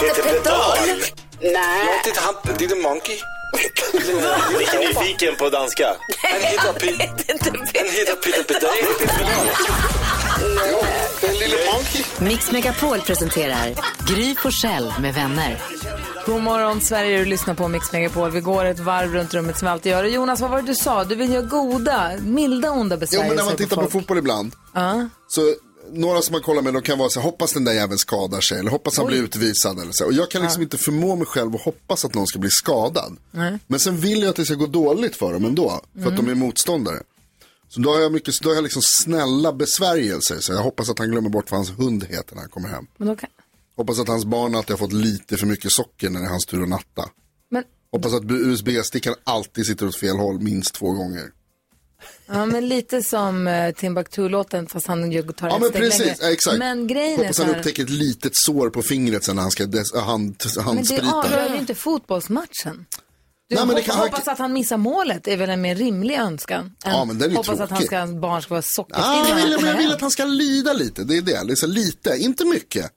Peter Pedal? Ja, det är han, The Monkey. Lite nyfiken på danska. Han heter, heter Peter Pedal. Den lille Monkey. Mix Megapol presenterar Gry Forssell med vänner. God morgon Sverige, du lyssnar på Mix Megapol. Vi går ett varv runt rummet som vi alltid gör. Jonas, vad var det du sa? Du vill göra goda, milda onda Jo, besvärjelser men när man tittar på folk. fotboll ibland. Så några som man kollar med, de kan vara så här, hoppas den där jäveln skadar sig. Eller hoppas han blir utvisad. Eller så. Och jag kan liksom inte förmå mig själv att hoppas att någon ska bli skadad. Men sen vill jag att det ska gå dåligt för dem ändå. För att de är motståndare. Så då har jag, mycket, då har jag liksom snälla besvärjelser. Så jag hoppas att han glömmer bort vad hans hund heter när han kommer hem. Men, kan... Hoppas att hans barn alltid har fått lite för mycket socker när det är hans tur att natta. Men, Hoppas att USB-stickan alltid sitter åt fel håll minst två gånger. Ja, men lite som uh, Timbuktu-låten fast han ju tar Ja ett men steg precis, längre. exakt. Men grejen är Hoppas så han här, upptäcker ett litet sår på fingret sen när han ska des- äh, hand, men det handsprita. avgör ju inte fotbollsmatchen. Du Nej, men det hoppas, kan- hoppas att han missar målet är väl en mer rimlig önskan. än Ja, men den är ju hoppas att han tråkig. ska, hans barn ska vara sockerstinna Ah, jag, vill, men jag vill att han ska lida lite, det är det. det är så lite, inte mycket.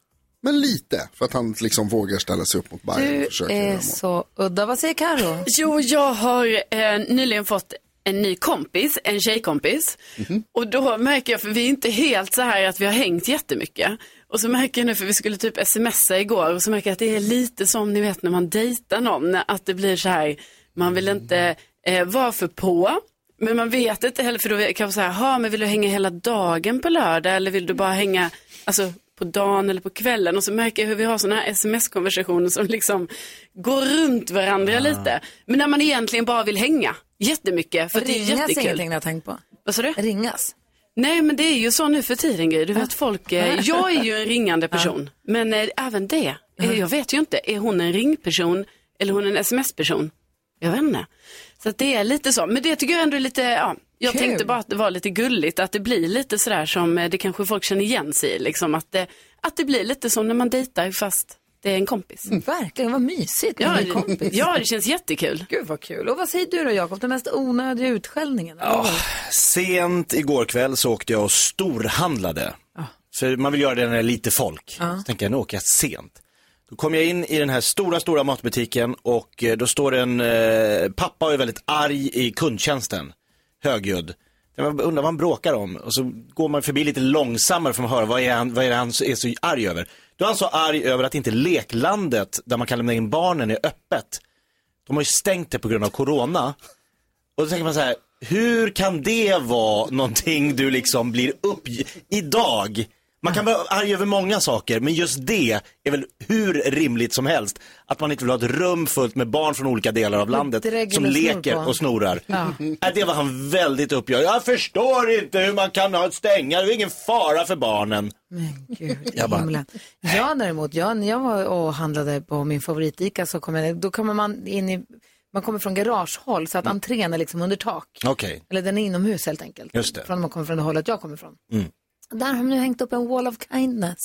Men lite, för att han liksom vågar ställa sig upp mot Bayern och Du försöka göra är mål. så udda. Vad säger Karo? Jo, jag har eh, nyligen fått en ny kompis, en tjejkompis. Och då märker jag, för vi är inte helt så här att vi har hängt jättemycket. Och så märker jag nu, för vi skulle typ smsa igår, och så märker jag att det är lite som ni vet när man dejtar någon, att det blir så här, man vill inte eh, vara för på. Men man vet inte heller, för då kan man säga, ha men vill du hänga hela dagen på lördag eller vill du bara hänga, alltså på dagen eller på kvällen och så märker jag hur vi har sådana här sms-konversationer som liksom går runt varandra lite. Men när man egentligen bara vill hänga jättemycket för att det är Ringas jättekul. ingenting jag har tänkt på. Vad sa du? Ringas. Nej men det är ju så nu för tiden Gry. Du vet folk, eh, jag är ju en ringande person. Men eh, även det, eh, jag vet ju inte, är hon en ringperson eller hon en sms-person? Jag vet inte. Så det är lite så, men det tycker jag ändå är lite, ja, jag Kul. tänkte bara att det var lite gulligt, att det blir lite sådär som eh, det kanske folk känner igen sig i, liksom att det, att det blir lite som när man dejtar fast det är en kompis. Verkligen, vad mysigt med Ja, en kompis. det, ja, det känns jättekul. Gud vad kul. Och vad säger du då Jakob, den mest onödiga utskällningen? Ja, sent igår kväll så åkte jag och storhandlade. För man vill göra det när det är lite folk. Så tänker jag, nu åker jag sent. Då kom jag in i den här stora, stora matbutiken och eh, då står en eh, pappa och är väldigt arg i kundtjänsten. Högljudd. Jag undrar vad han bråkar om. Och så går man förbi lite långsammare för att höra vad är, han, vad är det han är så arg över. Då är han så arg över att inte leklandet där man kan lämna in barnen är öppet. De har ju stängt det på grund av corona. Och då tänker man så här, hur kan det vara någonting du liksom blir upp idag? Man kan vara arg över många saker, men just det är väl hur rimligt som helst. Att man inte vill ha ett rum fullt med barn från olika delar av landet som leker och snorar. Nej, det var han väldigt uppgörd. Jag förstår inte hur man kan ha ett stänga, det är ingen fara för barnen. Men gud Jag bara- himlen. Jag däremot, jag, när jag var och handlade på min favoritICA så kom jag, då kommer man in i, man kommer från garagehåll så att entrén är liksom under tak. Okej, Eller den är inomhus helt enkelt. Just det. Från man kommer från det hållet jag kommer ifrån. Där har de nu hängt upp en wall of kindness.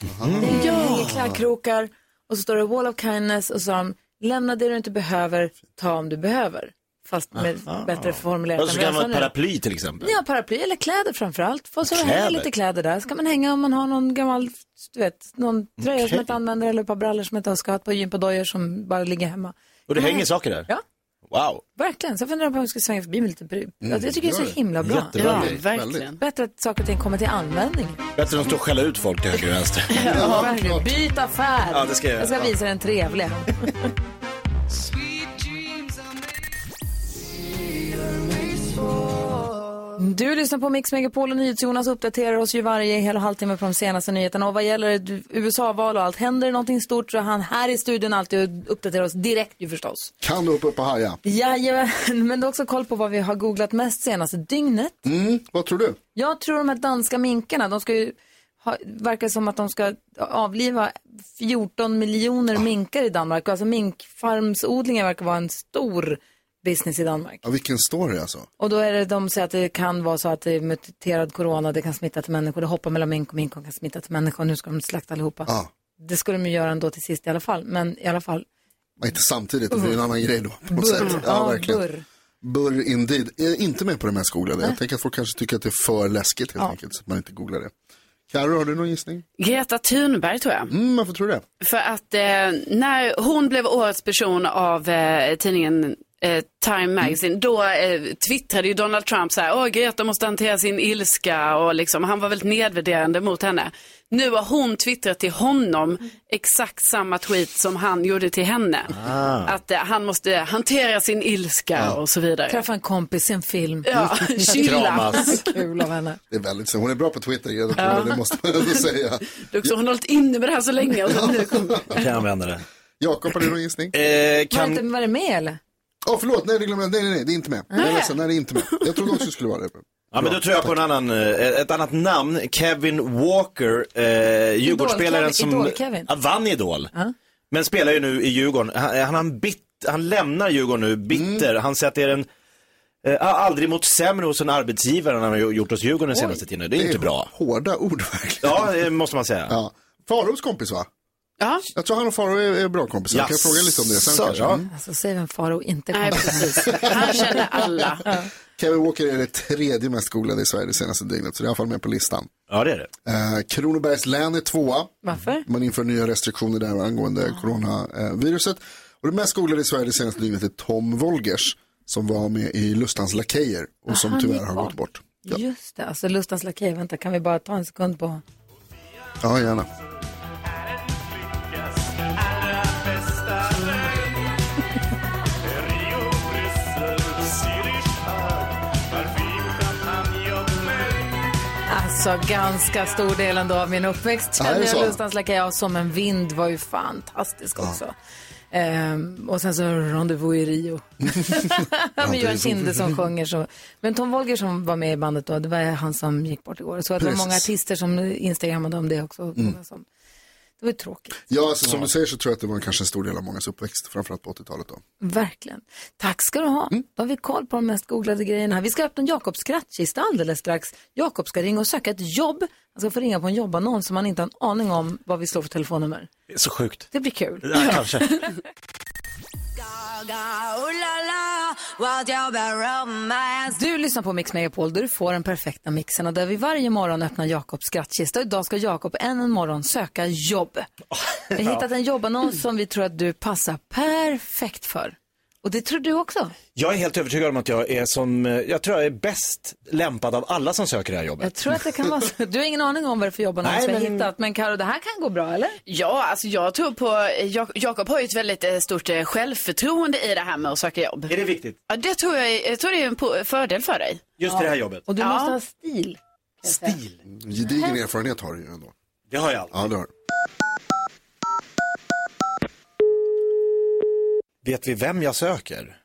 Det hänger klädkrokar och så står det wall of kindness och så har de lämna det du inte behöver, ta om du behöver. Fast med bättre formulerat så än vad kan man nu. paraply till exempel. Ja, paraply eller kläder framförallt. För så Kläder? lite kläder där. Så kan man hänga om man har någon gammal, du vet, någon tröja som Okej. inte använder eller ett par brallor som inte har skadat, ett par gympadojor som bara ligger hemma. Och det hänger saker där? Ja, Wow. verkligen. Så jag funderar på om jag ska svänga förbi med lite brud. Alltså, jag tycker det är så himla bra. Jättebra. Ja, verkligen. Bättre att saker och ting kommer till användning. Bättre än att stå och skälla ut folk till höger och vänster. Ja, verkligen. Byt affär. Ja, det ska jag jag ska visa dig en Du lyssnar på Mix Megapol och NyhetsJonas uppdaterar oss ju varje hel och halvtimme på de senaste nyheterna. Och vad gäller USA-val och allt, händer det någonting stort så är han här i studion alltid och uppdaterar oss direkt ju förstås. Kan du hoppa upp och haja? Jajamän, men du har också koll på vad vi har googlat mest senaste dygnet. Mm, vad tror du? Jag tror de här danska minkarna, de ska ju verkar som att de ska avliva 14 miljoner minkar i Danmark. Alltså minkfarmsodlingar verkar vara en stor business i Danmark. Ja, vilken story alltså. Och då är det, de säger att det kan vara så att det är muterad corona, det kan smitta till människor, det hoppar mellan mink och mink och kan smitta till människor. Nu ska de slakta allihopa. Ja. Det skulle de ju göra ändå till sist i alla fall. Men i alla fall, Men inte samtidigt, det blir en annan grej då på något sätt. Ja, ja, verkligen. burr. Burr indeed. Jag är inte med på det mest googlade. Jag tänker att folk kanske tycker att det är för läskigt helt Ja. enkelt, så att man inte googlar det. Karo, har du någon gissning? Greta Thunberg tror jag. Mm, varför tror du det? För att eh, när hon blev årets person av eh, tidningen eh, Time Magazine, då eh, twittrade ju Donald Trump så här, åh Greta måste hantera sin ilska och liksom, han var väldigt nedvärderande mot henne. Nu har hon twittrat till honom exakt samma tweet som han gjorde till henne. Att eh, han måste hantera sin ilska och så vidare. träffa en kompis, se en film. Ja, chilla. Kramas. Kul av henne. Det är väldigt så. Hon är bra på Twitter, Greta Thunberg, det måste man ändå säga. Det är också, hon har hållit inne med det här så länge. Och så nu kom... Kan jag använda det? Jakob, har du någon gissning? Eh, Var, inte, kan... var det med eller? Åh, förlåt, nej, det glömde jag. nej, nej, nej, det är inte med. Jag är ledsen, nej, det är inte med. Jag trodde också det skulle vara det. Ja, men då tror jag på en annan, eh, ett annat namn. Kevin Walker, eh, Djurgårdsspelaren Idol- som Idol-Kevin. Ja, vann Idol. Men spelar ju nu i Djurgården. Han, han, har en bit, han lämnar Djurgården nu, bitter. Han säger att det är en, eh, aldrig mått sämre hos en arbetsgivare än han har gjort hos Djurgården den senaste tiden. Det är inte bra. Hårda ord verkligen. Ja, det måste man säga. Ja. Faros kompis va? Ja, Jag tror han och Faro är, är bra kompisar. Jag kan Jaså, fråga lite om det sen kanske. ja. Mm. Alltså säg vem Faro inte nej kommer precis. Han känner alla. Kevin Walker är det tredje mest googlade i Sverige det senaste dygnet, så det är i alla fall med på listan. Ja, det är det. Eh, Kronobergs län är tvåa. Varför? Man inför nya restriktioner där angående coronaviruset. Och det mest googlade i Sverige det senaste dygnet är Tom Wolgers som var med i Lustans Lakejer och som han tyvärr har gått bort. Ja, Just det, alltså Lustans Lakej, vänta kan vi bara ta en sekund på ja gärna. Alltså ganska stor del ändå av min uppväxt Ja, kände jag Lakej och Som en vind var ju fantastisk också. Ehm, och sen så Rendezvous i Rio. Med Johan Kinde som sjunger så. Men Tom Wolger som var med i bandet då, det var han som gick bort igår. Så att det var många artister som instagrammade om det också. Många Som, det var ju tråkigt. Ja, alltså, som du säger så tror jag att det var kanske en stor del av mångas uppväxt, framförallt på 80-talet då. Verkligen. Tack ska du ha. Då har vi koll på de mest googlade grejerna. Vi ska öppna en Jakobs skrattkista alldeles strax. Jakob ska ringa och söka ett jobb. Han ska få ringa på en jobbannons som han inte har en aning om vad vi slår för telefonnummer. Det är så sjukt. Det blir kul. Ja, kanske. Du lyssnar på Mix Megapol där du får den perfekta mixen och där vi varje morgon öppnar Jakobs skrattkista. Och idag ska Jakob en, en morgon söka jobb. Vi har hittat en jobbannons som vi tror att du passar perfekt för. Och det tror du också. Jag är helt övertygad om att jag är som, eh, jag tror jag är bäst lämpad av alla som söker det här jobbet. Jag tror att det kan vara så. Du har ingen aning om vad det är för jobbannons Nej, vi har men- hittat. Men Karo, det här kan gå bra eller? Ja, alltså jag tror på, Jak- Jakob har ju ett väldigt eh, stort eh, självförtroende i det här med att söka jobb. Är det viktigt? Ja, det tror jag, är- jag tror det är en fördel för dig. Just det här jobbet. Och du Ja. måste ha stil. Stil. Gedigen erfarenhet har du ju ändå. Det har jag alltid. Ja, det har du. Vet vi vem jag söker?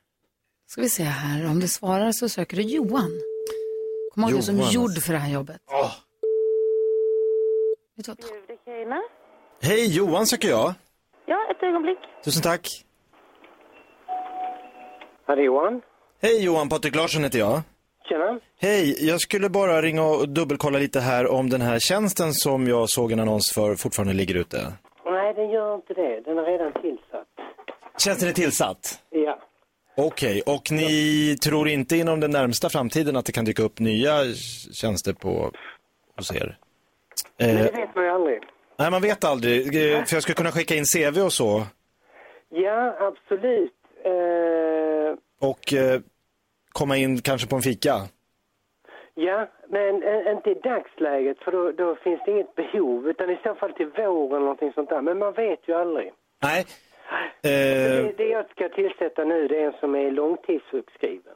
Ska vi se här. Om du svarar så söker du Johan. Kom ihåg du är som Johan, gjord för det här jobbet. Vet du vad? Hej, Johan söker jag. Ja, ett ögonblick. Tusen tack. Här är Johan. Hej Johan, Patrik Larsson heter jag. Tjena. Hej, jag skulle bara ringa och dubbelkolla lite här om den här tjänsten som jag såg en annons för fortfarande ligger ute. Nej, den gör inte det. Den är redan tillsatt. Tjänsten är tillsatt? Ja. Okej, och ni tror inte inom den närmsta framtiden att det kan dyka upp nya tjänster på, hos er? Eh, det vet man ju aldrig. nej, man vet aldrig. Eh, För jag skulle kunna skicka in CV och så. Ja, absolut. Eh, Och eh, komma in kanske på en fika. ja, men eh, inte i dagsläget för då, då finns det inget behov. Utan i så fall till våren eller någonting sånt där. Men man vet ju aldrig. Nej. Eh, Det, det jag ska tillsätta nu det är en som är långtidssjukskriven.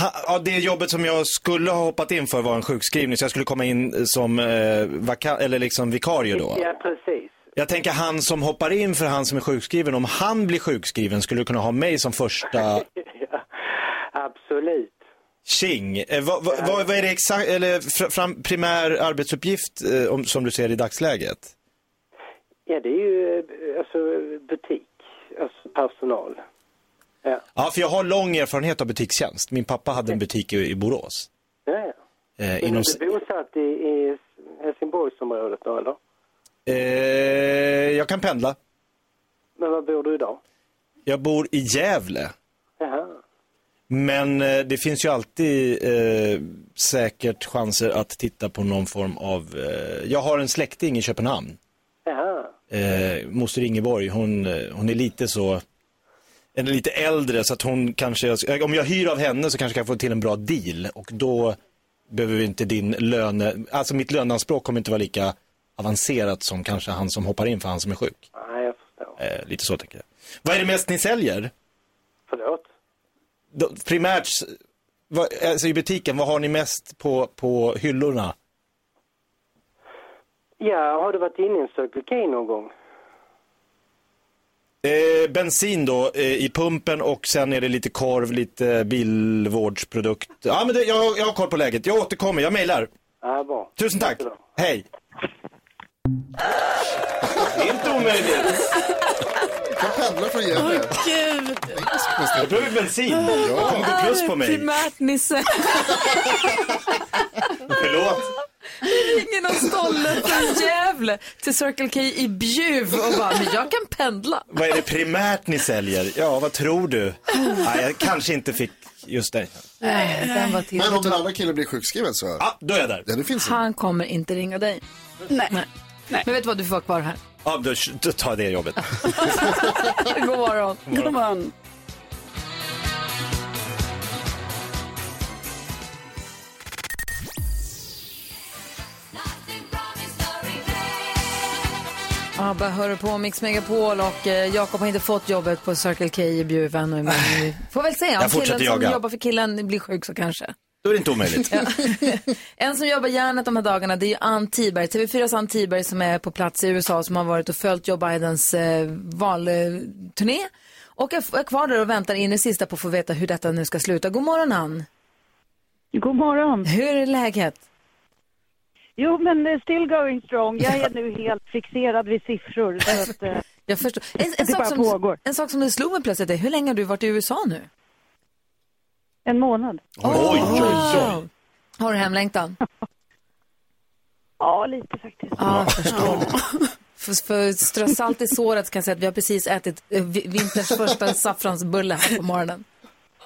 ha, ja, det jobbet som jag skulle ha hoppat in för var en sjukskrivning, så jag skulle komma in som eh, vaka- eller liksom vikarie då. Ja, precis. Jag tänker han som hoppar in för han som är sjukskriven, om han blir sjukskriven skulle du kunna ha mig som första... ja, absolut. Tjing. Eh, vad, vad, vad är det exakt, eller fr- fram, primär arbetsuppgift eh, om, som du ser i dagsläget? Ja, det är ju eh, alltså butik, alltså personal. Ja, Ja, för jag har lång erfarenhet av butikstjänst. Min pappa hade en butik i, i Borås. ja. ja. Eh, inom, är du bosatt i, i Helsingborgsområdet då, eller? eh, jag kan pendla. Men var bor du idag? Jag bor i Gävle. Jaha. Men eh, det finns ju alltid eh, säkert chanser att titta på någon form av... Eh, jag har en släkting i Köpenhamn. Eh, Moster Ingeborg, hon, eh, hon är lite så... Är lite äldre så att hon kanske... Om jag hyr av henne så kanske jag kan få till en bra deal. Och då behöver vi inte din löne... Alltså mitt löneanspråk kommer inte vara lika avancerat som kanske han som hoppar in för han som är sjuk. Nej, jag förstår. Eh, lite så tänker jag. Vad är det mest ni säljer? Förlåt? Då, primärt, vad, alltså i butiken, vad har ni mest på, på hyllorna? Ja, har du varit inne i en Circle K någon gång? Eh, bensin då eh, i pumpen och sen är det lite korv, lite bilvårdsprodukt. Ja men det, jag, jag har koll på läget. Jag återkommer, jag mejlar. Ja, bra. Tusen tack. Jättebra. Hej. Det är inte omöjligt. Jag kan pendla från Gävle. Gud. Jag behöver bensin. Jag kommer gå plus på mig. Primärt Nisse. Förlåt. Ringer någon stolle från Gävle till Circle K i Bjuv och bara, men jag kan pendla. Vad är det primärt ni säljer? Ja, vad tror du? Nej, jag kanske inte fick just det. Nej, den var till. Men om den andra killen blir sjukskriven så... Ja, då är jag där. Ja, det finns. Han kommer inte ringa dig. Nej. Nej. Men vet du vad, du får vara kvar här. Ja, då, då tar jag det jobbet. God morgon. God morgon. Ja, bara hör på Mix Megapol och eh, Jakob har inte fått jobbet på Circle K i Bjuv ännu. Men vi får väl se. Om Jag fortsätter killen som jaga. jobbar för killen blir sjuk så kanske. Då är det inte omöjligt. En som jobbar järnet de här dagarna det är ju Ann Tiberg, TV4s Ann Tiberg som är på plats i USA som har varit och följt Joe Bidens eh, valturné. Och är, är kvar där och väntar in i sista på att få veta hur detta nu ska sluta. God morgon Ann. God morgon. Hur är läget? Jo, men eh, still going strong. Jag är nu helt fixerad vid siffror. Så att, eh, Jag förstår. En, en, sak som, pågår. en sak som det slog mig plötsligt är, hur länge har du varit i USA nu? en månad. Oj, oj, oj. Har du hemlängtan? Ja, lite faktiskt. Ja, jag förstår. För, för strö salt i såret kan jag säga att vi har precis ätit eh, vi- vinterns första saffransbulle här på morgonen.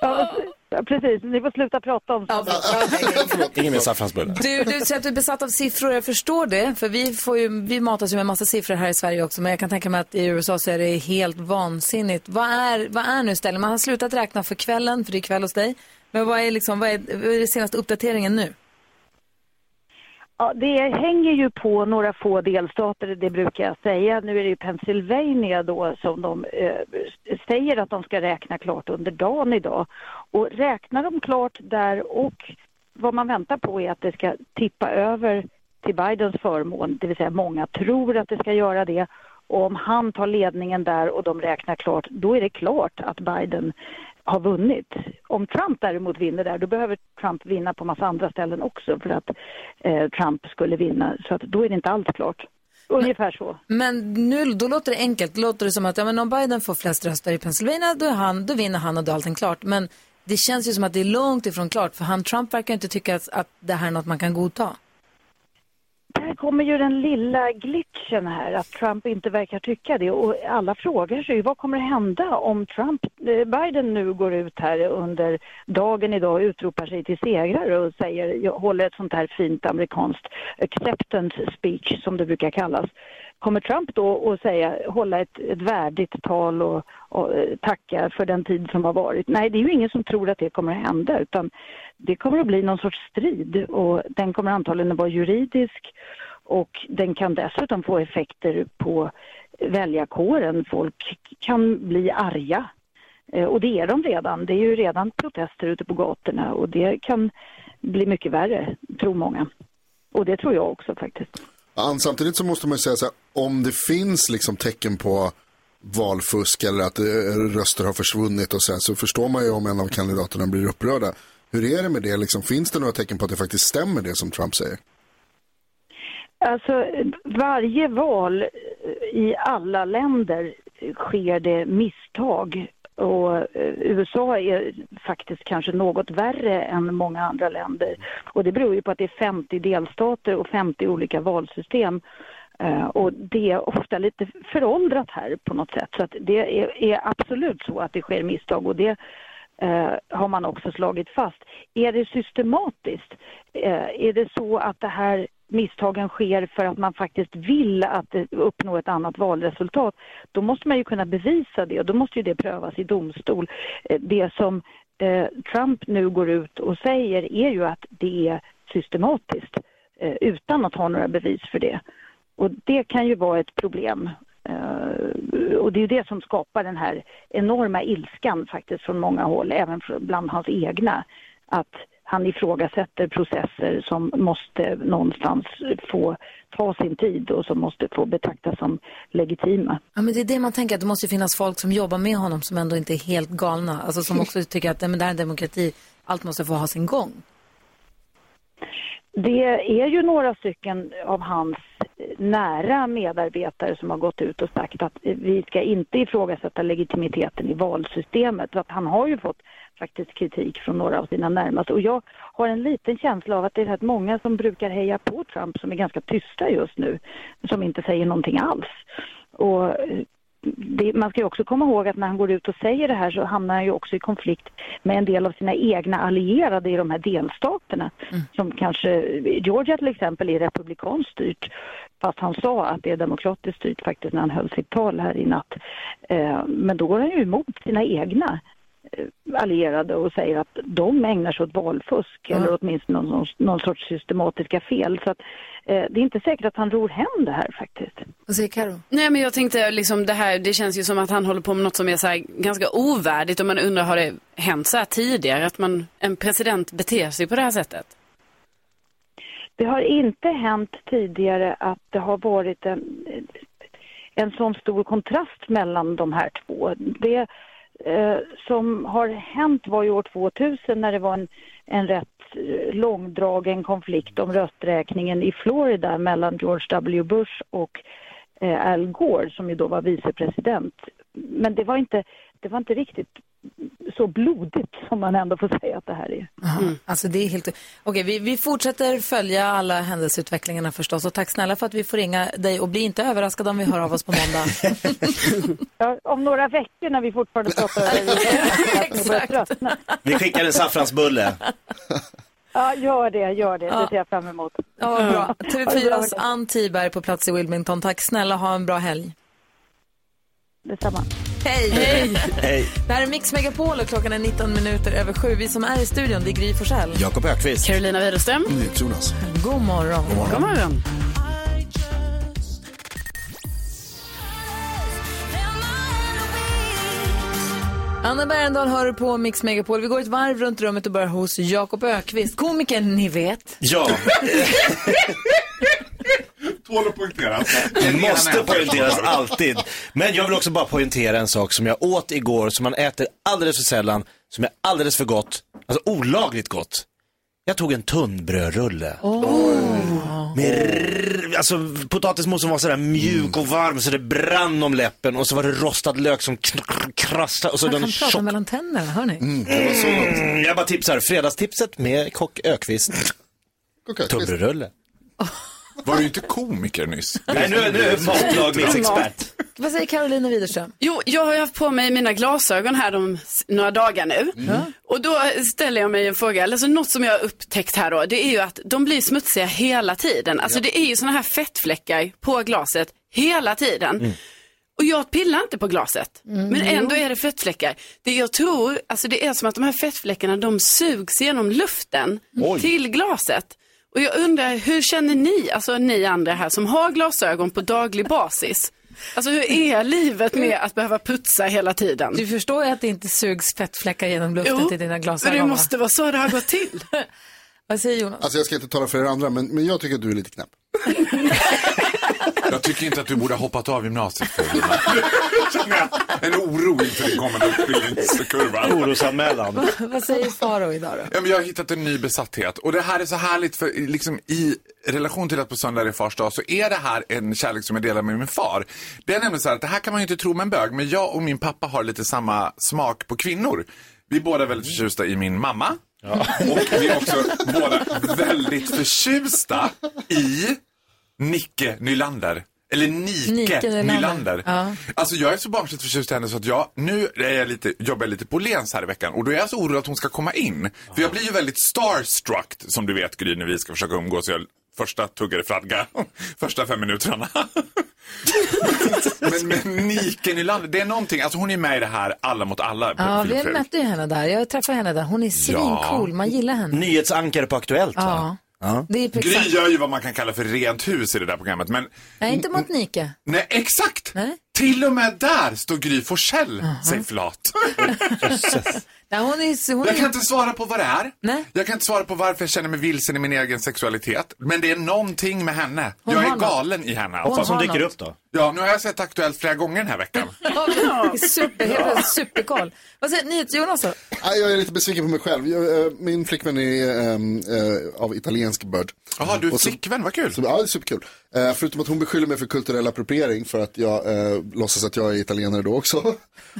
Ja, ja, precis. Ni får sluta prata om Ja, sånt. Ingen mer saffransbullar. Du, du säger att du är besatt av siffror, jag förstår det. För vi, får ju, vi matas ju med massa siffror här i Sverige också. Men jag kan tänka mig att i USA så är det helt vansinnigt. Vad är, vad är nu stället? Man har slutat räkna för kvällen, för det är kväll hos dig. Men vad är, liksom, vad är, vad är den senaste uppdateringen nu? Ja, det hänger ju på några få delstater, det brukar jag säga. Nu är det ju Pennsylvania då som de eh, säger att de ska räkna klart under dagen idag. Och räknar de klart där och vad man väntar på är att det ska tippa över till Bidens förmån, det vill säga många tror att det ska göra det. Och om han tar ledningen där och de räknar klart, då är det klart att Biden har vunnit. Om Trump däremot vinner där, då behöver Trump vinna på massa andra ställen också för att eh, Trump skulle vinna. Så att då är det inte alls klart. Ungefär så. Men nu, då låter det enkelt. Då låter det som att ja, men om Biden får flest röster i Pennsylvania, då, han, då vinner han och då är allting klart. Men det känns ju som att det är långt ifrån klart. För han, Trump verkar inte tycka att, att det här är något man kan godta. Här kommer ju den lilla glitchen här, att Trump inte verkar tycka det. Och alla frågar sig ju, vad kommer att hända om Trump, eh, Biden nu går ut här under dagen idag och utropar sig till segrare och säger, jag håller ett sånt här fint amerikanskt acceptance speech som det brukar kallas. Kommer Trump då att säga, hålla ett, ett värdigt tal och, och eh, tacka för den tid som har varit? Nej, det är ju ingen som tror att det kommer att hända utan det kommer att bli någon sorts strid och den kommer antagligen att vara juridisk och den kan dessutom få effekter på väljarkåren. Folk kan bli arga eh, och det är de redan. Det är ju redan protester ute på gatorna och det kan bli mycket värre, tror många. Och det tror jag också faktiskt. Samtidigt så måste man ju säga så här, om det finns liksom tecken på valfusk eller att eh, röster har försvunnit och så här, så förstår man ju om en av kandidaterna blir upprörda. Hur är det med det? Liksom, finns det några tecken på att det faktiskt stämmer det som Trump säger? Alltså varje val i alla länder sker det misstag och eh, USA är faktiskt kanske något värre än många andra länder. Och det beror ju på att det är 50 delstater och 50 olika valsystem. Eh, och det är ofta lite föråldrat här på något sätt. Så att det är, absolut så att det sker misstag och det eh, har man också slagit fast. Är det systematiskt? Är det så att det här misstagen sker för att man faktiskt vill att eh, uppnå ett annat valresultat, då måste man ju kunna bevisa det och då måste ju det prövas i domstol. Eh, det som eh, Trump nu går ut och säger är ju att det är systematiskt utan att ha några bevis för det. Och det kan ju vara ett problem. Och det är ju det som skapar den här enorma ilskan faktiskt från många håll, även bland hans egna. Att han ifrågasätter processer som måste någonstans få ta sin tid och som måste få betraktas som legitima. Ja, men det är det man tänker, att det måste finnas folk som jobbar med honom som ändå inte är helt galna. Alltså som också tycker att men det här är demokrati, allt måste få ha sin gång. Det är ju några stycken av hans nära medarbetare som har gått ut och sagt att vi ska inte ifrågasätta legitimiteten i valsystemet. Så att han har ju fått faktiskt kritik från några av sina närmaste. Och jag har en liten känsla av att det är rätt många som brukar heja på Trump som är ganska tysta just nu, som inte säger någonting alls. Och eh, det, man ska ju också komma ihåg att när han går ut och säger det här så hamnar han ju också i konflikt med en del av sina egna allierade i de här delstaterna. Som kanske, Georgia till exempel är republikanskt styrt fast han sa att det är demokratiskt styrt faktiskt när han höll sitt tal här i natt. Eh, men då går han ju emot sina egna allierade och säger att de ägnar sig åt valfusk eller åtminstone någon, någon sorts systematiska fel. Så att, eh, det är inte säkert att han ror hem det här faktiskt. Vad säger Karo? Nej men jag tänkte liksom det här, det känns ju som att han håller på med något som är så här ganska ovärdigt och man undrar har det hänt så här tidigare att man, en president beter sig på det här sättet? Det har inte hänt tidigare att det har varit en, en sån stor kontrast mellan de här två. Det eh, som har hänt var ju år 2000 när det var en, en rätt eh, långdragen konflikt om rösträkningen i Florida mellan George W. Bush och eh, Al Gore som ju då var vicepresident. Men det var inte, det var inte riktigt så blodigt som man ändå får säga att det här är. Alltså det är helt... Okej, vi, vi fortsätter följa alla händelseutvecklingarna förstås och tack snälla för att vi får ringa dig och bli inte överraskad om vi hör av oss på måndag. Ja, om några veckor när vi fortfarande pratar tröttna. Vi skickar en saffransbulle. Ja, gör det, gör det. Det ser jag fram emot. Ja, bra. Ha det bra, TV4s hörni. Ann Tiberg på plats i Wilmington. Tack snälla, ha en bra helg. Detsamma. Hej! Hej! Hej. Det här är Mix Megapol och klockan är 19 minuter över sju. Vi som är i studion, det är Gry Forssell. Jakob Ökvist. Carolina Widerström. Jonas. God morgon. God morgon. Anna Bergendahl hör på Mix Megapol. Vi går ett varv runt rummet och börjar hos Jakob Ökvist, komikern ni vet. Ja, Tål att poängteras. det måste poängteras alltid. Men jag vill också bara poängtera en sak som jag åt igår, som man äter alldeles för sällan, som är alldeles för gott, alltså olagligt gott. Jag tog en tunnbrödrulle. Med r- alltså potatismos som var sådär mjuk och varm så det brann om läppen och så var det rostad lök som krassade och så Man den kan prata tjock. mellan tänderna, hör ni? Det var så gott. Mm, jag bara tipsar, fredagstipset med kock Ökvist. Tunnbrödrulle. Var du inte komiker nyss? Nej, nu, nu är jag matlagningsexpert. Vad säger Carolina Widerström? Jo, jag har haft på mig mina glasögon här de några dagar nu. Och då ställer jag mig en fråga, eller så något som jag har upptäckt här då, det är ju att de blir smutsiga hela tiden. Alltså det är ju sådana här fettfläckar på glaset hela tiden. Och jag pillar inte på glaset, men ändå är det fettfläckar. Det jag tror, alltså det är som att de här fettfläckarna, de sugs genom luften Oj. till glaset. Och jag undrar, hur känner ni, alltså ni andra här som har glasögon på daglig basis? Alltså hur är livet med att behöva putsa hela tiden? Du förstår ju att det inte sugs fettfläckar genom luften till dina men glasögon. det va? måste vara så det har gått till. Vad säger Jonas? Alltså jag ska inte tala för er andra, men, men jag tycker att du är lite knäpp. Jag tycker inte att du borde ha hoppat av gymnasiet en oro inför din kommande utbildningskurva. Orosanmälan. Vad säger Faro idag då? Ja, men jag har hittat en ny besatthet och det här är så härligt för liksom, i relation till att på söndag är det fars dag så är det här en kärlek som jag delar med min far. Det är nämligen så här att det här kan man ju inte tro med en bög men jag och min pappa har lite samma smak på kvinnor. Vi är båda väldigt förtjusta i min mamma. Och vi är också båda väldigt förtjusta i Nicke Nylander. Eller Nike, Nike Nylander. Nylander. Ja. Alltså jag är så barnsligt förtjust i henne så att jag, nu är jag lite, jobbar jag lite på Lens här i veckan och då är jag så orolig att hon ska komma in. För jag blir ju väldigt starstruck som du vet Gry när vi ska försöka umgås. Jag första tuggade fradga, första fem minuterna. men, men Nike Nylander, det är någonting, alltså hon är med i det här Alla mot alla. Ja, vi mötte ju henne där. Jag träffade henne där. Hon är svincool. Man gillar henne. Nyhetsankare på Aktuellt Ja. va? Ja. Det är Gry exakt. gör ju vad man kan kalla för rent hus i det där programmet. Men Nej, inte mot Nike. nej, exakt! Nej. Till och med där står Gry Forssell sig flat. Nej, hon är, hon Jag kan är... inte svara på vad det är. Nej. Jag kan inte svara på varför jag känner mig vilsen i min egen sexualitet. Men det är någonting med henne. Hon jag har är något. galen i henne. Alltså. Hon Som har dyker något. upp då? Ja, nu har jag sett Aktuellt flera gånger den här veckan. Super, superkoll. Vad säger NyhetsJonas då? Nej, jag är lite besviken på mig själv. Jag, eh, min flickvän är eh, av italiensk börd. Jaha, du är Och flickvän, vad kul. Så, ja, det är superkul. Eh, förutom att hon beskyller mig för kulturell appropriering för att jag eh, låtsas att jag är italienare då också.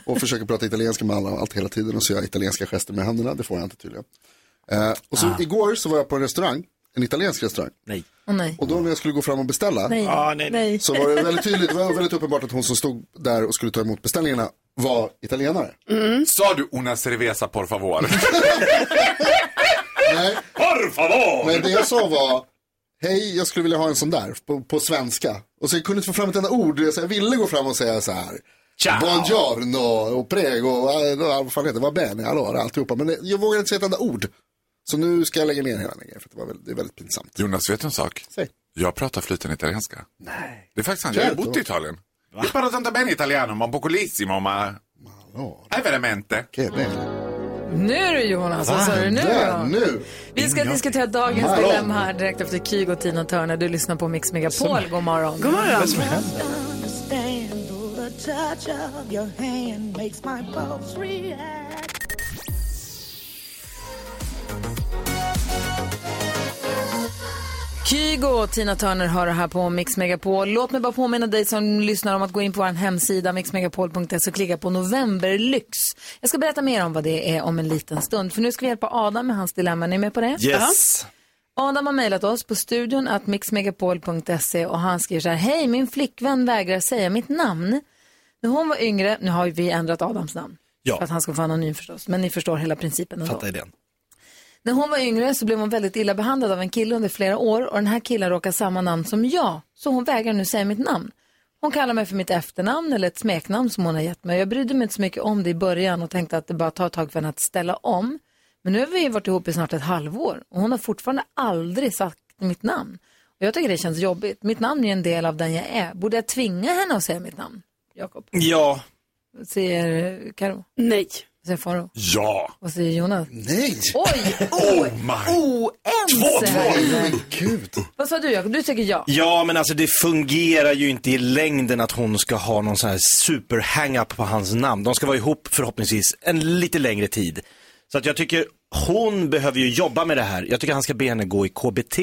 och försöker prata italienska med alla allt hela tiden och så gör jag italienska gester med händerna. Det får jag inte tydligen. Och så igår så var jag på en restaurang, en italiensk restaurang. Nej. Nej. Och då när jag skulle gå fram och beställa Nej. Ah, nej, nej. så var det väldigt tydligt, det var väldigt uppenbart att hon som stod där och skulle ta emot beställningarna var italienare. Sa du una cerveza por favor? Nej, por favor! men det jag sa var Hej, jag skulle vilja ha en sån där på, på svenska. Och så jag kunde inte få fram ett enda ord. Så jag ville gå fram och säga så här. Ciao. Buongiorno och prego, eh, vad fan heter det, vad bene, allora, alltihopa. Men jag vågade inte säga ett enda ord. Så nu ska jag lägga ner hela den grejen, för det, var väldigt, det är väldigt pinsamt. Jonas, vet du en sak? Säg. Jag pratar flytande italienska. Nej. Det är faktiskt sant, jag har bott i Italien. Jag pratar tanto bene italiano, ma pocolissimo, ma... È veramente. Che bene. Nu du Jonas, vad sa du nu då? nu. Vi ska diskutera dagens Hallå. dilemma här direkt efter Kygo och Tina Turner. Du lyssnar på Mix Megapol. God morgon. God morgon. Kygo och Tina Turner hör här på Mix Megapol. Låt mig bara påminna dig som lyssnar om att gå in på vår hemsida mixmegapol.se och klicka på novemberlyx. Jag ska berätta mer om vad det är om en liten stund. För nu ska vi hjälpa Adam med hans dilemma. Är ni med på det? Yes. Adam har mejlat oss på studion att mixmegapol.se och han skriver så här. Hej, min flickvän vägrar säga mitt namn. När hon var yngre, nu har vi ändrat Adams namn. Ja. För att han ska få anonym förstås. Men ni förstår hela principen ändå. Fattar idén. När hon var yngre så blev hon väldigt illa behandlad av en kille under flera år och den här killen råkar samma namn som jag. Så hon vägrar nu säga mitt namn. Hon kallar mig för mitt efternamn eller ett smeknamn som hon har gett mig. Jag brydde mig inte så mycket om det i början och tänkte att det bara tar ett tag för henne att ställa om. Men nu har vi varit ihop i snart ett halvår och hon har fortfarande aldrig sagt mitt namn. Och jag tycker det känns jobbigt. Mitt namn är en del av den jag är. Borde jag tvinga henne att säga mitt namn? Jakob? Ja. Säger Karo? Nej. Säger Faro? Ja! Vad säger Jonas? Nej! Oj! Oh my! Oense här! Men gud. Vad sa du Jakob? Du tycker ja. Ja, men alltså det fungerar ju inte i längden att hon ska ha någon sån här super hang-up på hans namn. De ska vara ihop förhoppningsvis en lite längre tid. Så att jag tycker hon behöver ju jobba med det här. Jag tycker han ska be henne gå i KBT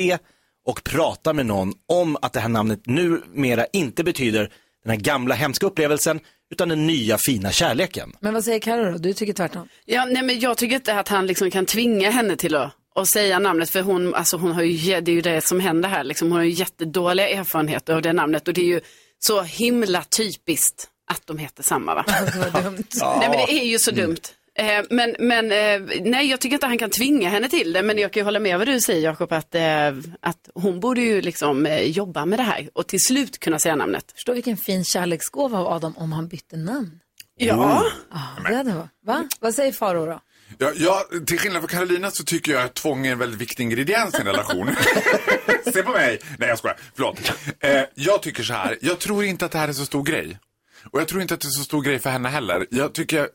och prata med någon om att det här namnet numera inte betyder den här gamla hemska upplevelsen utan den nya fina kärleken. Men vad säger Karo då? Du tycker tvärtom. Ja, nej, men jag tycker inte att han liksom kan tvinga henne till att, att säga namnet. För hon, alltså hon har ju, det är ju det som händer här. Liksom. Hon har ju jättedåliga erfarenheter av det namnet. Och det är ju så himla typiskt att de heter samma. Va? Det var dumt. Nej, men det är ju så dumt. Eh, men men eh, nej, jag tycker inte han kan tvinga henne till det. Men jag kan ju hålla med vad du säger Jakob, att, eh, att hon borde ju liksom eh, jobba med det här och till slut kunna säga namnet. Förstå vilken fin kärleksgåva av Adam om han bytte namn. Ja, Ah, det hade varit. Va? Vad säger Faro då? Ja, ja, till skillnad från Carolina så tycker jag att tvång är en väldigt viktig ingrediens i en relation. Se på mig! Nej, jag skojar. Förlåt. Eh, jag tycker så här, jag tror inte att det här är så stor grej. Och jag tror inte att det är så stor grej för henne heller. Jag tycker, jag,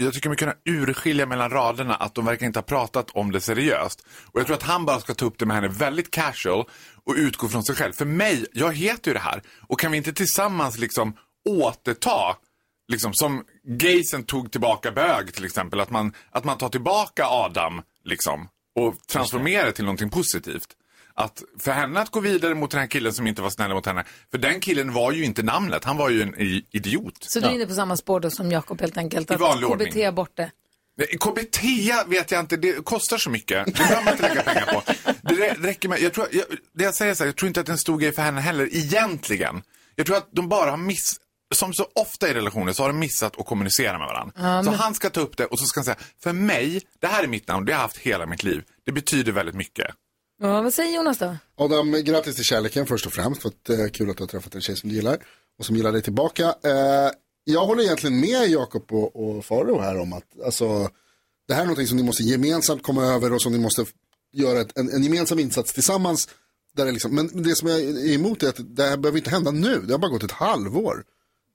jag tycker man kunna urskilja mellan raderna att de verkar inte ha pratat om det seriöst. Och jag tror att han bara ska ta upp det med henne väldigt casual och utgå från sig själv. För mig, jag heter ju det här. Och kan vi inte tillsammans liksom återta, liksom som gaysen tog tillbaka bög till exempel, att man, att man tar tillbaka Adam liksom och transformerar det till någonting positivt. Att för henne att gå vidare mot den här killen som inte var snäll mot henne. För den killen var ju inte namnet, han var ju en i- idiot. Så du är inne på samma spår då som Jakob helt enkelt? I Att vanlig KBT ordning. bort det? KBT vet jag inte, det kostar så mycket. Det behöver man inte lägga pengar på. Det rä- räcker med, jag tror, jag, det jag säger så här, jag tror inte att det är en stor grej för henne heller, egentligen. Jag tror att de bara har miss, som så ofta i relationer så har de missat att kommunicera med varandra. Ja, Så men- han ska ta upp det och så ska han säga, för mig, det här är mitt namn, det har jag haft hela mitt liv. Det betyder väldigt mycket. Ja, vad säger Jonas då? Adam, grattis till kärleken först och främst. För att, eh, kul att du har träffat en tjej som du gillar och som gillar dig tillbaka. Eh, jag håller egentligen med Jakob och, och Faro här om att alltså, det här är någonting som ni måste gemensamt komma över och som ni måste göra ett, en, en gemensam insats tillsammans. Där det liksom, men det som jag är emot är att det här behöver inte hända nu. Det har bara gått ett halvår.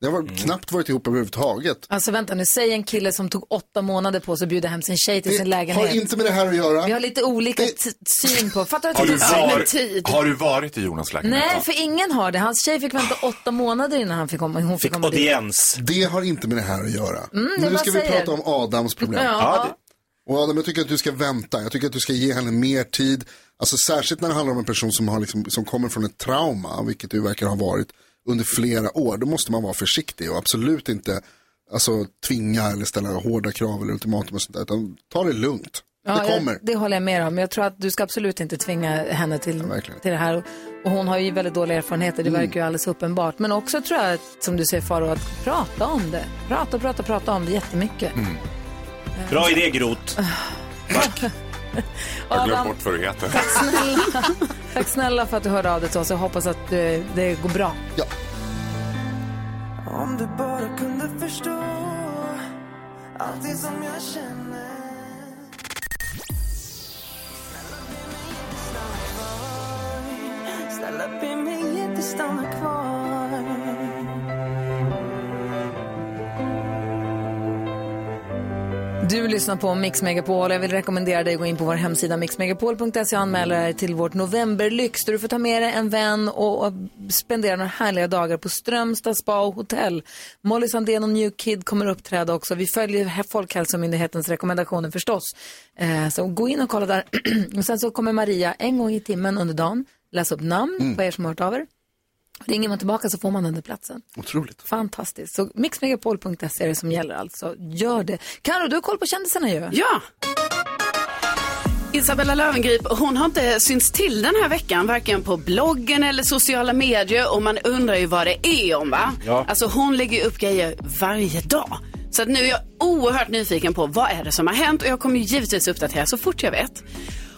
Det har varit, knappt varit ihop överhuvudtaget. Alltså vänta nu, säg en kille som tog åtta månader på sig att bjuda hem sin tjej till sin Det lägenhet. har inte med det här att göra. Vi har lite olika t- syn på, fattar du Har att du, det tar var, tid? har du varit i Jonas lägenhet? Nej, för ingen har det. Hans tjej fick vänta åtta månader innan han fick komma, hon fick komma dit. Audiens. Det har inte med det här att göra. Mm, det nu ska vi säger. prata om Adams problem. Ja. Ja, Och Adam, jag tycker att du ska vänta. Jag tycker att du ska ge henne mer tid. Alltså särskilt när det handlar om en person som, har liksom, som kommer från ett trauma, vilket du verkar ha varit under flera år. Då måste man vara försiktig och absolut inte alltså, tvinga eller ställa hårda krav eller ultimatum och sånt där. Utan ta det lugnt. Ja, det kommer. Jag, det håller jag med om. Jag tror att du ska absolut inte tvinga henne till, till det här. Och hon har ju väldigt dåliga erfarenheter, det Mm. verkar ju alldeles uppenbart. Men också tror jag, att, som du säger Faro, att prata om det. Prata, prata, prata om det jättemycket. Mm. Bra idé Grot. Jag har glömt bort vad du heter. Tack snälla. Tack snälla för att du hörde av dig till oss. Jag hoppas att det, det går bra. Ja. Om du bara kunde förstå allt det som jag känner Snälla be mig inte stanna kvar Du lyssnar på Mix Megapol. Jag vill rekommendera dig att gå in på vår hemsida mixmegapol.se och anmäla dig till vårt novemberlyx där du får ta med dig en vän och, och spendera några härliga dagar på Strömstad spa och hotell. Molly Sandén och New Kid kommer uppträda också. Vi följer Folkhälsomyndighetens rekommendationer förstås. Eh, så gå in och kolla där. och sen så kommer Maria en gång i timmen under dagen läsa upp namn Mm. på er som har hört av er. Ringer man tillbaka så får man den där platsen. Otroligt. Fantastiskt. Så mixmegapol.se är det som gäller alltså. Gör det. Karo, du har koll på kändisarna ju. Ja. Isabella Löwengrip, hon har inte synts till den här veckan, varken på bloggen eller sociala medier och man undrar ju vad det är om va? Ja. Alltså hon lägger ju upp grejer varje dag. Så att nu är jag oerhört nyfiken på vad är det som har hänt och jag kommer ju givetvis uppdatera så fort jag vet.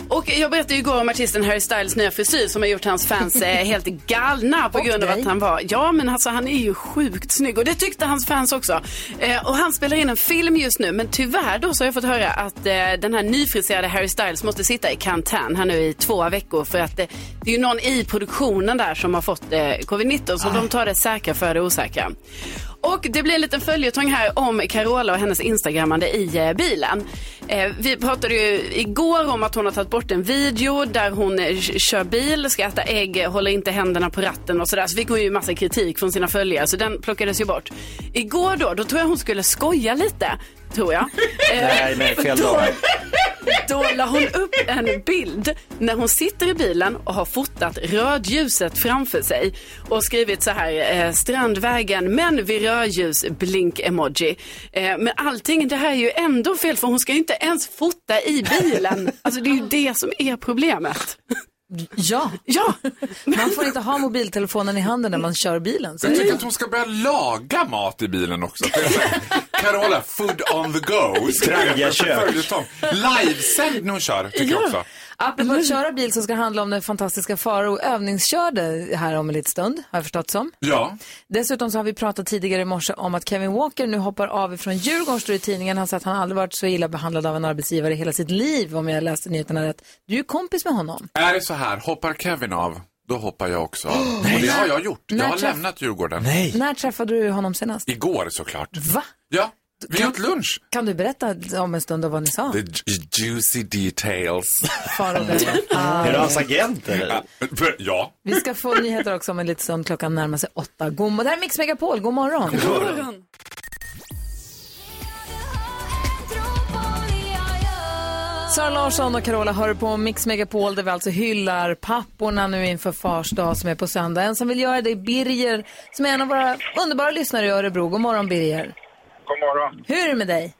Och jag berättade ju igår om artisten Harry Styles nya frisyr som har gjort hans fans eh, helt galna på grund av att han var, ja men alltså han är ju sjukt snygg. Och det tyckte hans fans också. Eh, och han spelar in en film just nu. Men tyvärr då så har jag fått höra att eh, den här nyfriserade Harry Styles måste sitta i karantän här nu i två veckor. För att eh, det är ju någon i produktionen där som har fått eh, covid-19 så de tar det säkra för det osäkra. Och det blir en liten följetong här om Carola och hennes instagrammande i eh, bilen. Eh, vi pratade ju igår om att hon har tagit bort en video där hon eh, kör bil, ska äta ägg, håller inte händerna på ratten och sådär. Så fick hon ju massa kritik från sina följare så den plockades ju bort. Igår då, då tror jag hon skulle skoja lite. Tror jag. Eh, Nej, nej, fel dag då la hon upp en bild när hon sitter i bilen och har fotat rödljuset framför sig och skrivit så här, eh, strandvägen men vid rödljus, blink-emoji. Eh, men allting det här är ju ändå fel för hon ska ju inte ens fota i bilen. Alltså det är ju det som är problemet. Ja. ja. Man får inte ha mobiltelefonen i handen när man kör bilen. Så Jag tycker att hon ska börja laga mat i bilen också. Carola, food on the go. Trangia kök. Följetong. Livesänd när hon kör, tycker jag också. Apropå att köra bil så ska det handla om den fantastiska Faro övningskörde här om en liten stund, har jag förstått som. Ja. Dessutom så har vi pratat tidigare i morse om att Kevin Walker nu hoppar av från Djurgården, står i tidningen. Han sa att han aldrig varit så illa behandlad av en arbetsgivare i hela sitt liv, om jag läste nyheterna rätt. Du är ju kompis med honom. Är det så här, hoppar Kevin av, då hoppar jag också av. Och det har jag gjort. Jag har träff- lämnat Djurgården. När träffade du honom senast? Igår såklart. Va? Ja. Vi åt lunch. Kan du berätta om en stund vad ni sa? The ju- juicy details. Faro. Är du hans agent eller? Ja. Vi ska få nyheter också om en liten stund. Klockan närmar sig åtta. God, det här är Mix Megapol. God morgon. God morgon. Sara Larsson och Carola hör på Mix Megapol där vi alltså hyllar papporna nu inför Fars dag som är på söndag. En som vill göra det är Birger som är en av våra underbara lyssnare i Örebro. God morgon Birger. God morgon. Hur är det med dig?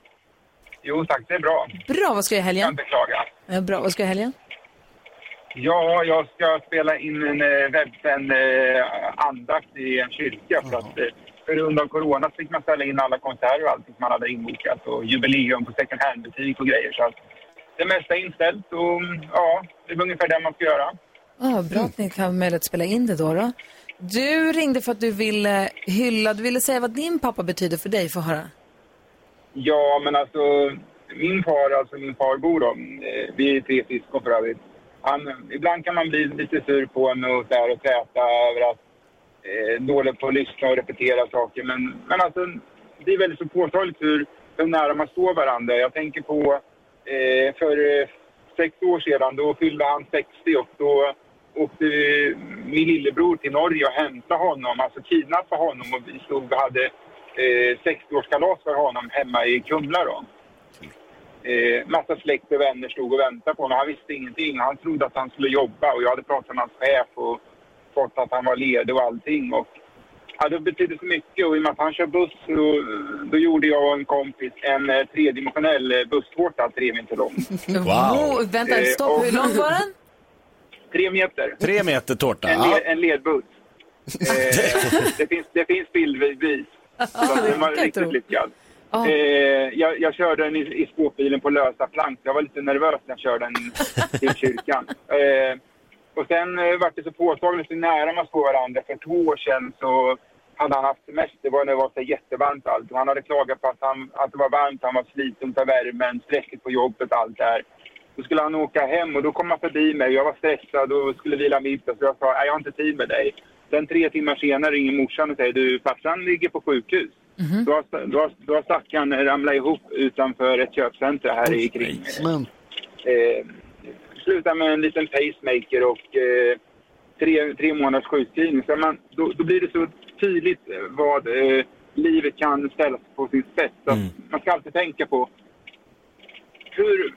Jo tack, det är bra. Bra, vad ska du i Jag helgen? inte klaga. Ja, bra, vad ska du i helgen? Ja, jag ska spela in en eh, webbsänd eh, andakt i en kyrka för att eh, på grund av corona så fick man ställa in alla konserter och allting som man hade inbokat och jubileum på second hand-butik och grejer. Så att det mesta är inställt och mm, ja, det är ungefär det man ska göra. Ah, bra att ni kan ha möjlighet att spela in det då, då. Du ringde för att du ville hylla, du ville säga vad din pappa betyder för dig. Få höra. Ja, men alltså min far, alltså min farbror då, eh, vi är tre syskon för övrigt. Han, ibland kan man bli lite sur på honom och, där och träta över att eh, dålig på att lyssna och repetera saker. Men, men alltså, det är väldigt så påtagligt hur, hur nära man står varandra. Jag tänker på eh, för eh, sex år sedan, då fyllde han 60 och då åkte min lillebror till Norge och hämtade honom, alltså kidnappade honom och vi stod och hade eh, 60-årskalas för honom hemma i Kumla då. Eh, massa släkt och vänner stod och väntade på honom. Han visste ingenting. Han trodde att han skulle jobba och jag hade pratat med hans chef och fått att han var ledig och allting. Och, ja, det betydde så mycket och i och med att han kör buss så då gjorde jag och en kompis en eh, tredimensionell eh, busstårta tre meter lång. Oh, vänta, Eh, stopp. och- Hur lång var den? Tre meter. Tre meter tårta. En, Ja. led, en ledbuss. Eh, det, finns, det finns bildbevis. Den var riktigt lyckad. Ja. Eh, jag, jag körde den i, i skåpbilen på lösa plank. Jag var lite nervös när jag körde den till kyrkan. Eh, och sen eh, var det så påtagligt hur nära man står varandra. För två år sedan så hade han haft semester. Det var när det var så jättevarmt allt. Han hade klagat på att, han, att det var varmt, han var sliten av värmen, stresset på jobbet, allt det här. Då skulle han åka hem och då kom han förbi mig. Jag var stressad och skulle vila middag så jag sa "Nej, jag har inte tid med dig. Sen tre timmar senare ringer morsan och säger du farsan ligger på sjukhus. Då har, då har, då har stackaren ramlat ihop utanför ett köpcenter här i kring. Men Eh, slutar med en liten pacemaker och eh, tre, tre månaders sjukskrivning. Så man, då, då blir det så tydligt eh, vad eh, livet kan ställas på sin spets. Så att Man ska alltid tänka på hur,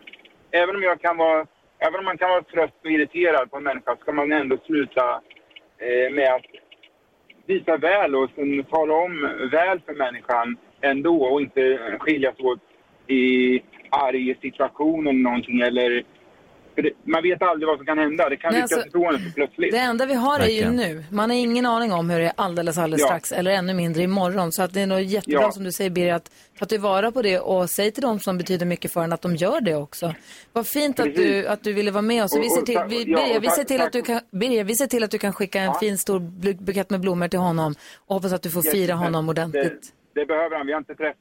även om, jag kan vara, även om man kan vara trött och irriterad på en människa ska man ändå sluta eh, med att visa väl och sen tala om väl för människan ändå och inte skiljas åt i arg situation eller någonting eller för det, man vet aldrig vad som kan hända. Det kan ryckas alltså, ifrån en plötsligt. Det enda vi har är ju nu. Man har ingen aning om hur det är alldeles, alldeles Ja. strax eller ännu mindre imorgon. Så att det är nog jättebra Ja. som du säger Birger att ta tillvara på det och säg till dem som betyder mycket för en att de gör det också. Vad fint att du, att du ville vara med oss. Och vi Och- ser och till, tack- vi, ja, Birger, vi ser till att du kan, Birger, vi ser till att du kan skicka en fin stor bu- bukett med blommor till honom och hoppas att du får fira honom ordentligt. Det, behöver han. Vi har inte träff,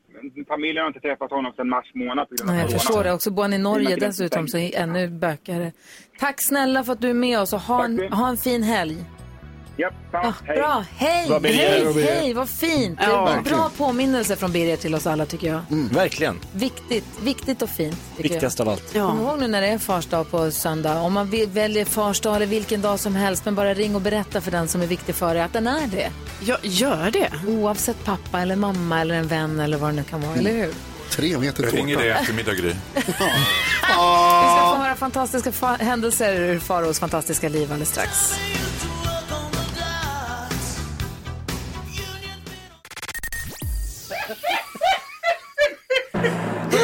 familjen har inte träffat honom sedan mars månad. på grund av Nej, jag corona. förstår det. Också bor han i Norge dessutom så är ännu bökigare. Tack snälla för att du är med oss och ha en, ha en fin helg. Japp, Ah, ja, hej. bra, hej, Bra, Birger. hej, Bra, Birger. hej, vad fint. Det är Ja. en bra påminnelse från Birger till oss alla tycker jag. Verkligen. Viktigt, viktigt och fint. Viktigast av allt. jag. Kom ihåg nu när det är fars dag på söndag. Om man vill, väljer fars dag eller vilken dag som helst, men bara ring och berätta för den som är viktig för dig att den är det. Ja, gör det. Oavsett pappa eller mamma eller en vän eller vad det nu kan vara, eller hur? tre meter Jag ringer tårta. dig eftermiddag, Gry. Vi ska få höra fantastiska fa- händelser ur Faros fantastiska liv alldeles strax.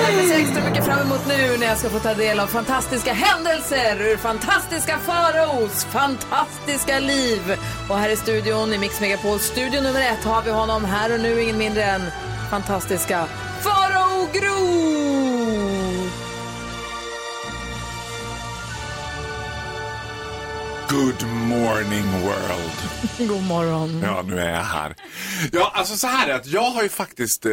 Det jag ser extra mycket fram emot nu när jag ska få ta del av fantastiska händelser ur fantastiska Faros fantastiska liv. Och här i studion, i Mix Megapol, studio nummer ett, har vi honom här och nu, ingen mindre än fantastiska Farao Groth! Good morning world. God morgon. Ja, nu är jag här. Ja, alltså så här är att jag har ju faktiskt eh,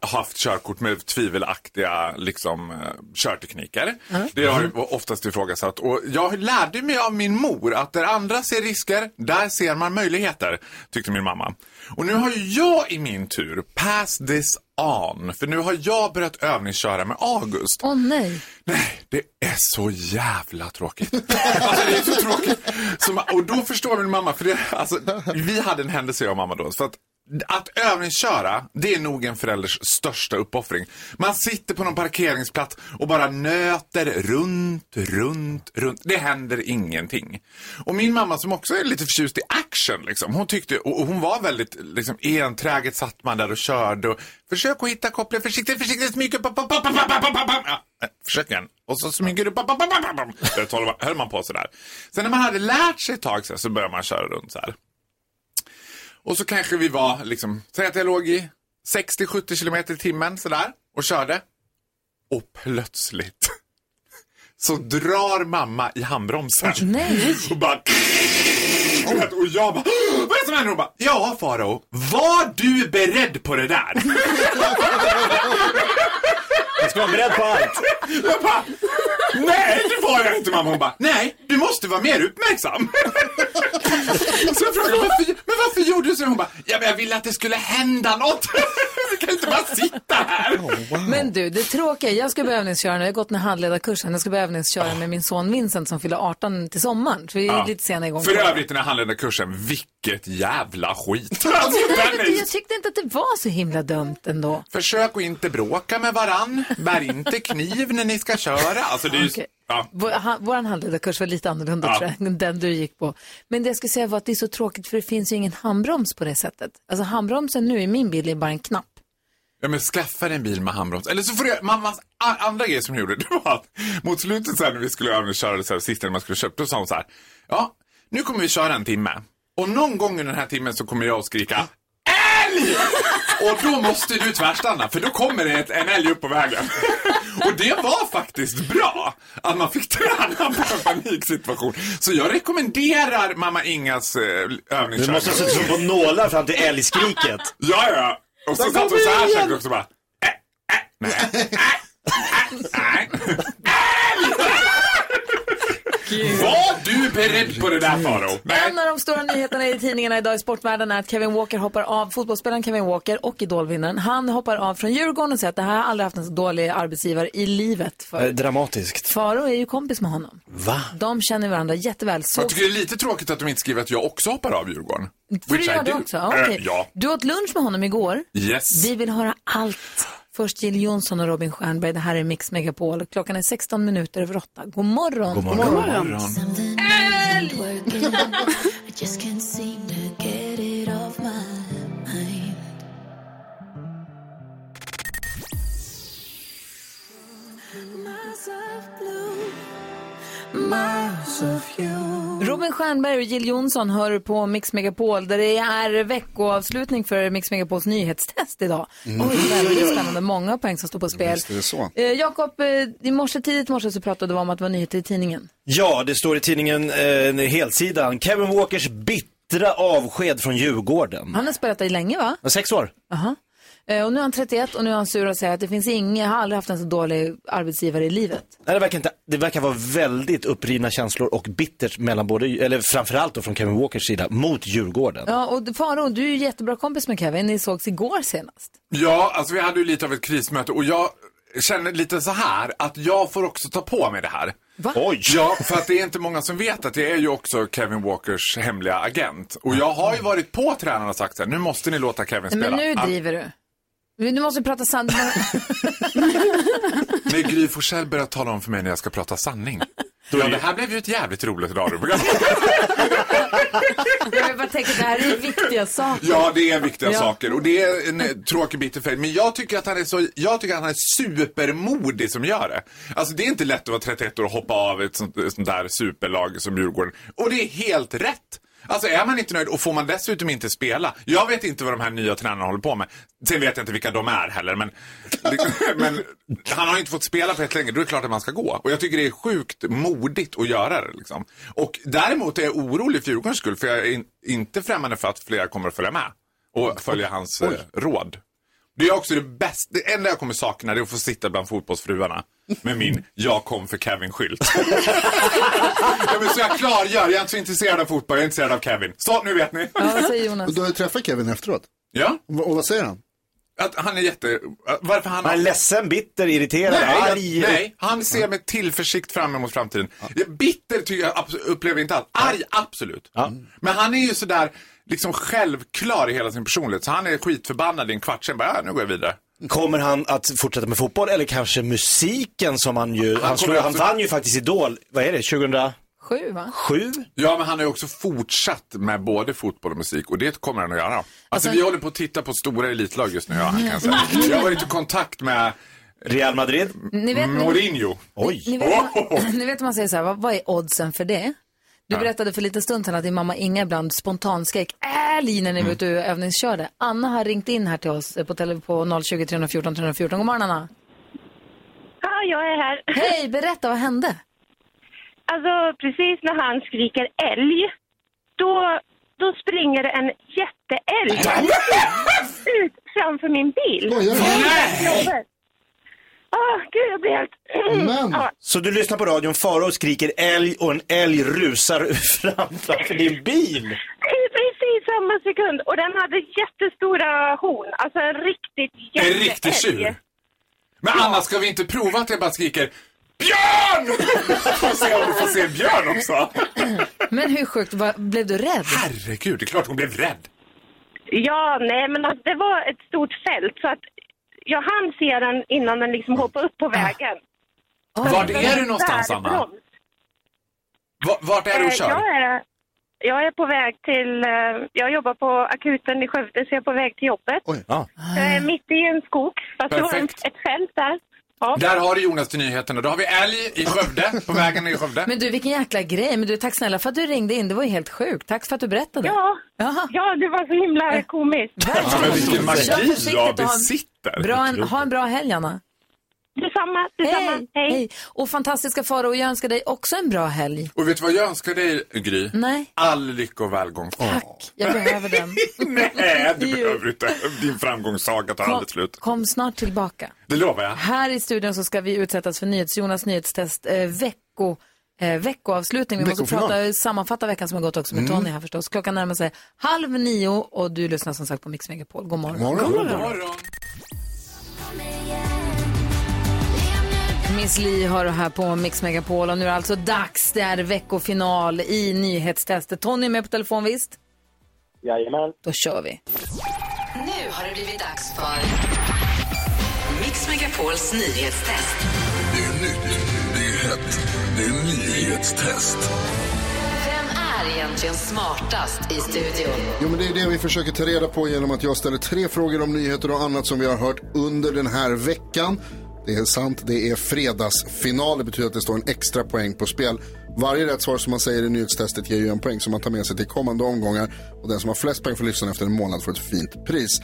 haft körkort med tvivelaktiga liksom, eh, körtekniker. Det har oftast ifrågasatt. Och jag lärde mig av min mor att där andra ser risker, där ser man möjligheter, tyckte min mamma. Och nu har ju jag i min tur passed this on. För nu har jag börjat övningsköra med August. Åh nej. Nej, det är så jävla tråkigt. alltså det är så tråkigt. Så, och då förstår min mamma, för det, alltså, vi hade en händelse jag och mamma då. För att, att övningsköra, det är nog en förälders största uppoffring. Man sitter på någon parkeringsplats och bara nöter runt, runt, runt. Det händer ingenting. Och min mamma som också är lite förtjust i action, liksom, hon tyckte, och hon var väldigt liksom, enträget satt man där och körde. Och, Försök att hitta kopplingen, försiktigt, försiktigt, smyger, upp... Ja, försök igen. Och så smyger du, pop, höll man- höll man på sådär. Sen när man hade lärt sig ett tag så, så började man köra runt så här. Och så kanske vi var, liksom, säg att jag låg i 60-70 kilometer i timmen sådär och körde. Och plötsligt så drar mamma i handbromsen. nej. Och bara... Och jag bara, vad är det som händer? Hon bara, ja Faro, var du beredd på det där? Jag ska vara beredd på allt. Jag bara, nej det var jag inte mamma. Hon bara, nej du måste vara mer uppmärksam. Så jag frågade, varför, men varför gjorde du så? Hon bara, ja men jag ville att det skulle hända något. Kan inte bara sitta här. Men du, det tråkiga, jag ska börja övningsköra nu. Jag har gått den här handledarkursen. Jag ska börja övningsköra med min son Vincent som fyller 18 till sommaren. Så vi är Ja. lite sena igång. För övrigt den här handledarkursen, vilket jävla skit. Alltså, är- Jag tyckte inte att det var så himla dumt ändå. Försök att inte bråka med varann. Bär inte kniv när ni ska köra. Alltså det är. Okej. Ja. Vår handledarkurs var lite annorlunda Ja. tror jag, än den du gick på. Men det jag skulle säga var att det är så tråkigt för det finns ju ingen handbroms på det sättet. Alltså handbromsen nu i min bil är bara en knapp. Ja men skaffa dig en bil med handbroms. Eller så får du, mammas andra grej som hon gjorde, det var att mot slutet sen när vi skulle övningsköra, så här, sist när man skulle köpa, då sa hon så här. Ja, nu kommer vi köra en timme. Och någon gång under den här timmen så kommer jag att skrika älg! Och då måste du tvärstanna, för då kommer det ett, en älg upp på vägen. Och det var faktiskt bra att man fick träna på en paniksituation. Så jag rekommenderar mamma Ingas eh, övningskörning. Du måste sätta som på nålar fram till älgskriket. Ja, ja. Och så satt hon så här sen också bara. Äh, äh, nej, äh, äh, nej. Var du beredd på det där Faro? En av de stora nyheterna i tidningarna idag i sportvärlden är att Kevin Walker hoppar av, fotbollsspelaren Kevin Walker och idolvinnaren, han hoppar av från Djurgården och säger att det här har aldrig haft en så dålig arbetsgivare i livet Eh, för. Dramatiskt. Faro är ju kompis med honom. Va? De känner varandra jätteväl. Så Jag tycker det är lite tråkigt att de inte skriver att jag också hoppar av Djurgården. För Which det gör du också? Eh, Okej. ja. Du åt lunch med honom igår. Yes. Vi vill höra allt. Först Jill Johnson och Robin Stjernberg. Det här är Mix Megapol. Klockan är 16 minuter över 8. God morgon. God morgon. God God morgon. Robin Stjernberg och Jill Johnson hör på Mix Megapol där det är veckoavslutning för Mix Megapols nyhetstest idag. Mm. Oj, det är väldigt spännande. Många poäng som står på spel. Visst är det så. Eh, Jakob, eh, i morse, tidigt morse så pratade du om att det var nyheter i tidningen. Ja, det står i tidningen eh, helsidan. Kevin Walkers bittra avsked från Djurgården. Han har spelat där länge va? Sex år. Aha. Eh, och nu är han 31 och nu är han sur och säger att det finns ingen, jag har aldrig haft en så dålig arbetsgivare i livet. Nej, det, verkar inte, det verkar vara väldigt upprivna känslor och bittert mellan både, eller framförallt då från Kevin Walkers sida, mot Djurgården. Ja, och Faro, du är ju jättebra kompis med Kevin. Ni sågs igår senast. Ja, alltså vi hade ju lite av ett krismöte och jag känner lite så här att jag får också ta på mig det här. Va? Oj! Ja, för att det är inte många som vet att det är ju också Kevin Walkers hemliga agent. Och jag har ju varit på tränarna och sagt så här, nu måste ni låta Kevin spela. men nu driver du. Nu måste vi prata sanning. När Gry Forssell börjar tala om för mig när jag ska prata sanning. Ja, det här blev ju ett jävligt roligt radioprogram. jag bara tänker, det här är viktiga saker. Ja, det är viktiga Ja. saker och det är en eh, tråkig bitter färg. Men jag tycker att han är så, jag tycker att han är supermodig som gör det. Alltså det är inte lätt att vara 31 år och hoppa av ett sånt, sånt där superlag som Djurgården. Och det är helt rätt. Alltså är man inte nöjd och får man dessutom inte spela. Jag vet inte vad de här nya tränarna håller på med. Sen vet jag inte vilka de är heller. Men, men han har inte fått spela på ett länge. Då är det klart att man ska gå. Och jag tycker det är sjukt modigt att göra det. Liksom. Och däremot är jag orolig för Djurgårdens skull. För jag är in, inte främmande för att fler kommer att följa med. Och följa hans eh, råd. Det är också det bästa. Det enda jag kommer sakna det är att få sitta bland fotbollsfruarna. Med min Jag kom för Kevin-skylt. ja, men så jag klargör, jag är inte så intresserad av fotboll, jag är intresserad av Kevin. Så, nu vet ni. Ja, vad säger Jonas? Du har ju träffat Kevin efteråt. Ja. Och, och vad säger han? Att han är jätte... Varför han... Han är ledsen, bitter, irriterad, Nej, arg. nej, han ser med tillförsikt fram emot framtiden. Bitter tycker jag upplever jag inte alls. Arg, absolut. Men han är ju sådär liksom självklar i hela sin personlighet. Så han är skitförbannad i en kvart, sen bara, ja, nu går jag vidare. Kommer han att fortsätta med fotboll eller kanske musiken som han ju, han, kommer slog, han vann ju faktiskt Idol, vad är det, 2007? Sju, va? Ja, men han har ju också fortsatt med både fotboll och musik och det kommer han att göra. Alltså, Alltså- vi håller på att titta på stora elitlag just nu, ja, han kan säga. Jag har varit i kontakt med Real Madrid. Ni vet- Mourinho. Oj. Ni vet, ni vet om man säger så här, vad, vad är oddsen för det? Du berättade för lite stund sedan att din mamma Inga ibland spontanskrek älg när ni var ute och övningskörde. Anna har ringt in här till oss eh, på, tele, på 020 314 314. God morgon Anna. Ja, jag är här. Hej, berätta vad hände? Alltså, precis när han skriker älg, då, då springer det en jätteälg ut framför min bil. Nej! Åh, gud, jag blir helt... Ja, Så du lyssnar på radion, Farao skriker älg och en älg rusar framför din bil? i precis samma sekund. Och den hade jättestora horn. Alltså en riktigt En jätteälg. riktig tjur. Men Anna, ska vi inte prova att jag bara skriker Björn! Får se om du får se en björn också. Men hur sjukt, var, blev du rädd? Herregud, det är klart hon blev rädd. Ja, nej, men alltså, det var ett stort fält. Så att jag hann se den innan den liksom hoppade upp på vägen. Vart Den är du någonstans, Anna? Vart är du och Eh, kör? Jag är, jag är på väg till... eh, Jag jobbar på akuten i Skövde, så jag är på väg till jobbet. Ja. Jag är mitt i en skog, fast det var ett fält där. Ja. Där har du Jonas till nyheterna. Då har vi älg i Skövde, på vägen i Skövde. Men du, vilken jäkla grej. Men du, tack snälla för att du ringde in. Det var ju helt sjukt. Tack för att du berättade. Ja, ja, det var så himla komiskt. Ja, men vilken magi jag och ha en- besitter. Bra, en, ha en bra helg, Anna. Detsamma, detsamma. Hej, hej. Och fantastiska Farao, jag önskar dig också en bra helg. Och vet du vad jag önskar dig, Gry? Nej. All lycka och välgång. Tack, jag behöver den. Nej, du behöver inte. Din framgångssaga tar aldrig slut. Kom snart tillbaka. Det lovar jag. Här i studion så ska vi utsättas för NyhetsJonas nyhetstest eh, vecko, eh, veckoavslutning. Vi måste prata, sammanfatta veckan som har gått också med Mm. Tony här förstås. Klockan närmar sig halv nio och du lyssnar som sagt på Mix Megapol. God morgon. God morgon. God morgon. Miss Li har det här på Mix Megapol och nu är det alltså dags. Det är veckofinal i nyhetstestet. Tony är med på telefon visst? Jajamän. Då kör vi. Nu har det blivit dags för Mix Megapols nyhetstest. Det är nytt, det är nyhetstest. Vem är egentligen smartast i studion? Jo, men det är det vi försöker ta reda på genom att jag ställer tre frågor om nyheter och annat som vi har hört under den här veckan. Det är sant, det är fredagsfinal. Det betyder att det står en extra poäng på spel. Varje rätt svar som man säger i nyhetstestet ger ju en poäng som man tar med sig till kommande omgångar. Och den som har flest poäng får lyssna efter en månad får ett fint pris.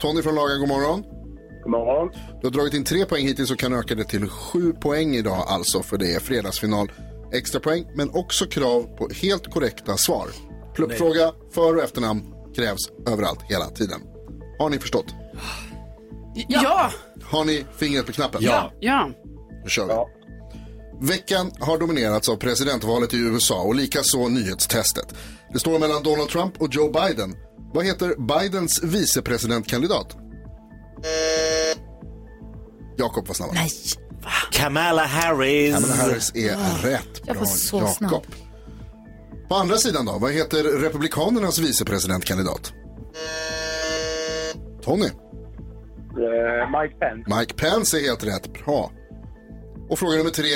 Tony från Lagan, god morgon. God morgon. Du har dragit in tre poäng hittills och kan öka det till sju poäng idag alltså för det är fredagsfinal. Extra poäng men också krav på helt korrekta svar. Pluppfråga, för och efternamn krävs överallt hela tiden. Har ni förstått? Ja. Har ni fingret på knappen? Ja. Ja. Då kör vi. Veckan har dominerats av presidentvalet i USA och likaså nyhetstestet. Det står mellan Donald Trump och Joe Biden. Vad heter Bidens vicepresidentkandidat? Jakob var snabbast. Nej. Kamala Harris. Kamala Harris är rätt. Jag var Bra, så Jakob. snabb. På andra sidan då, vad heter Republikanernas vicepresidentkandidat? Tony. Eh, Mike Pence. Mike Pence är helt rätt. Bra. Och fråga nummer tre.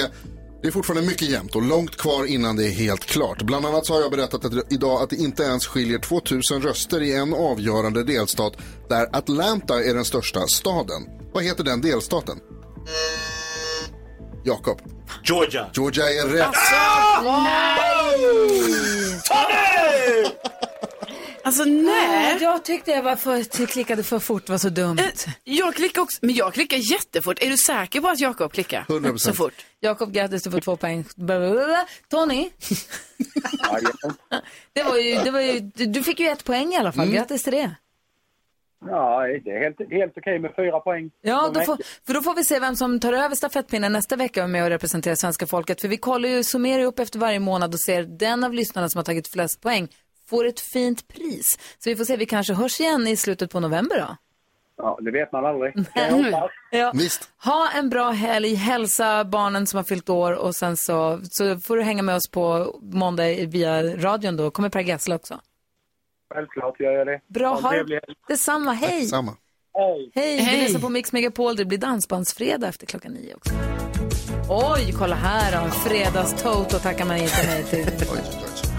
Det är fortfarande mycket jämnt och långt kvar innan det är helt klart. Bland annat så har jag berättat att idag att det inte ens skiljer 2000 röster i en avgörande delstat där Atlanta är den största staden. Vad heter den delstaten? Jakob. Georgia. Georgia är rätt. Alltså nej. Jag tyckte jag var för, klickade för fort, var så dumt. Jag klickar också, men jag klickar jättefort. Är du säker på att Jakob klickar 100%. så fort? Jakob, grattis, du får två poäng. Tony, det var ju, det var ju, du fick ju ett poäng i alla fall. Grattis till det. Ja, det är helt, helt okej med fyra poäng. Ja, då får, för då får vi se vem som tar över stafettpinnen nästa vecka och är med och representerar svenska folket. För vi kollar ju, summerar ju upp efter varje månad och ser den av lyssnarna som har tagit flest poäng får ett fint pris. Så vi får se, vi kanske hörs igen i slutet på november då. Ja, det vet man aldrig. Jag hoppas. Ja. Visst. Ha en bra helg, hälsa barnen som har fyllt år och sen så, så får du hänga med oss på måndag via radion då. Kommer Per Gessle också. Självklart gör jag det. Bra, Ha en ha det. Detsamma, hej! Samma. Hej. Hej, lyssnar på Mix Megapol. Det blir dansbandsfredag efter klockan nio också. Oj, kolla här då. Fredags-Toto tackar man inte nej till.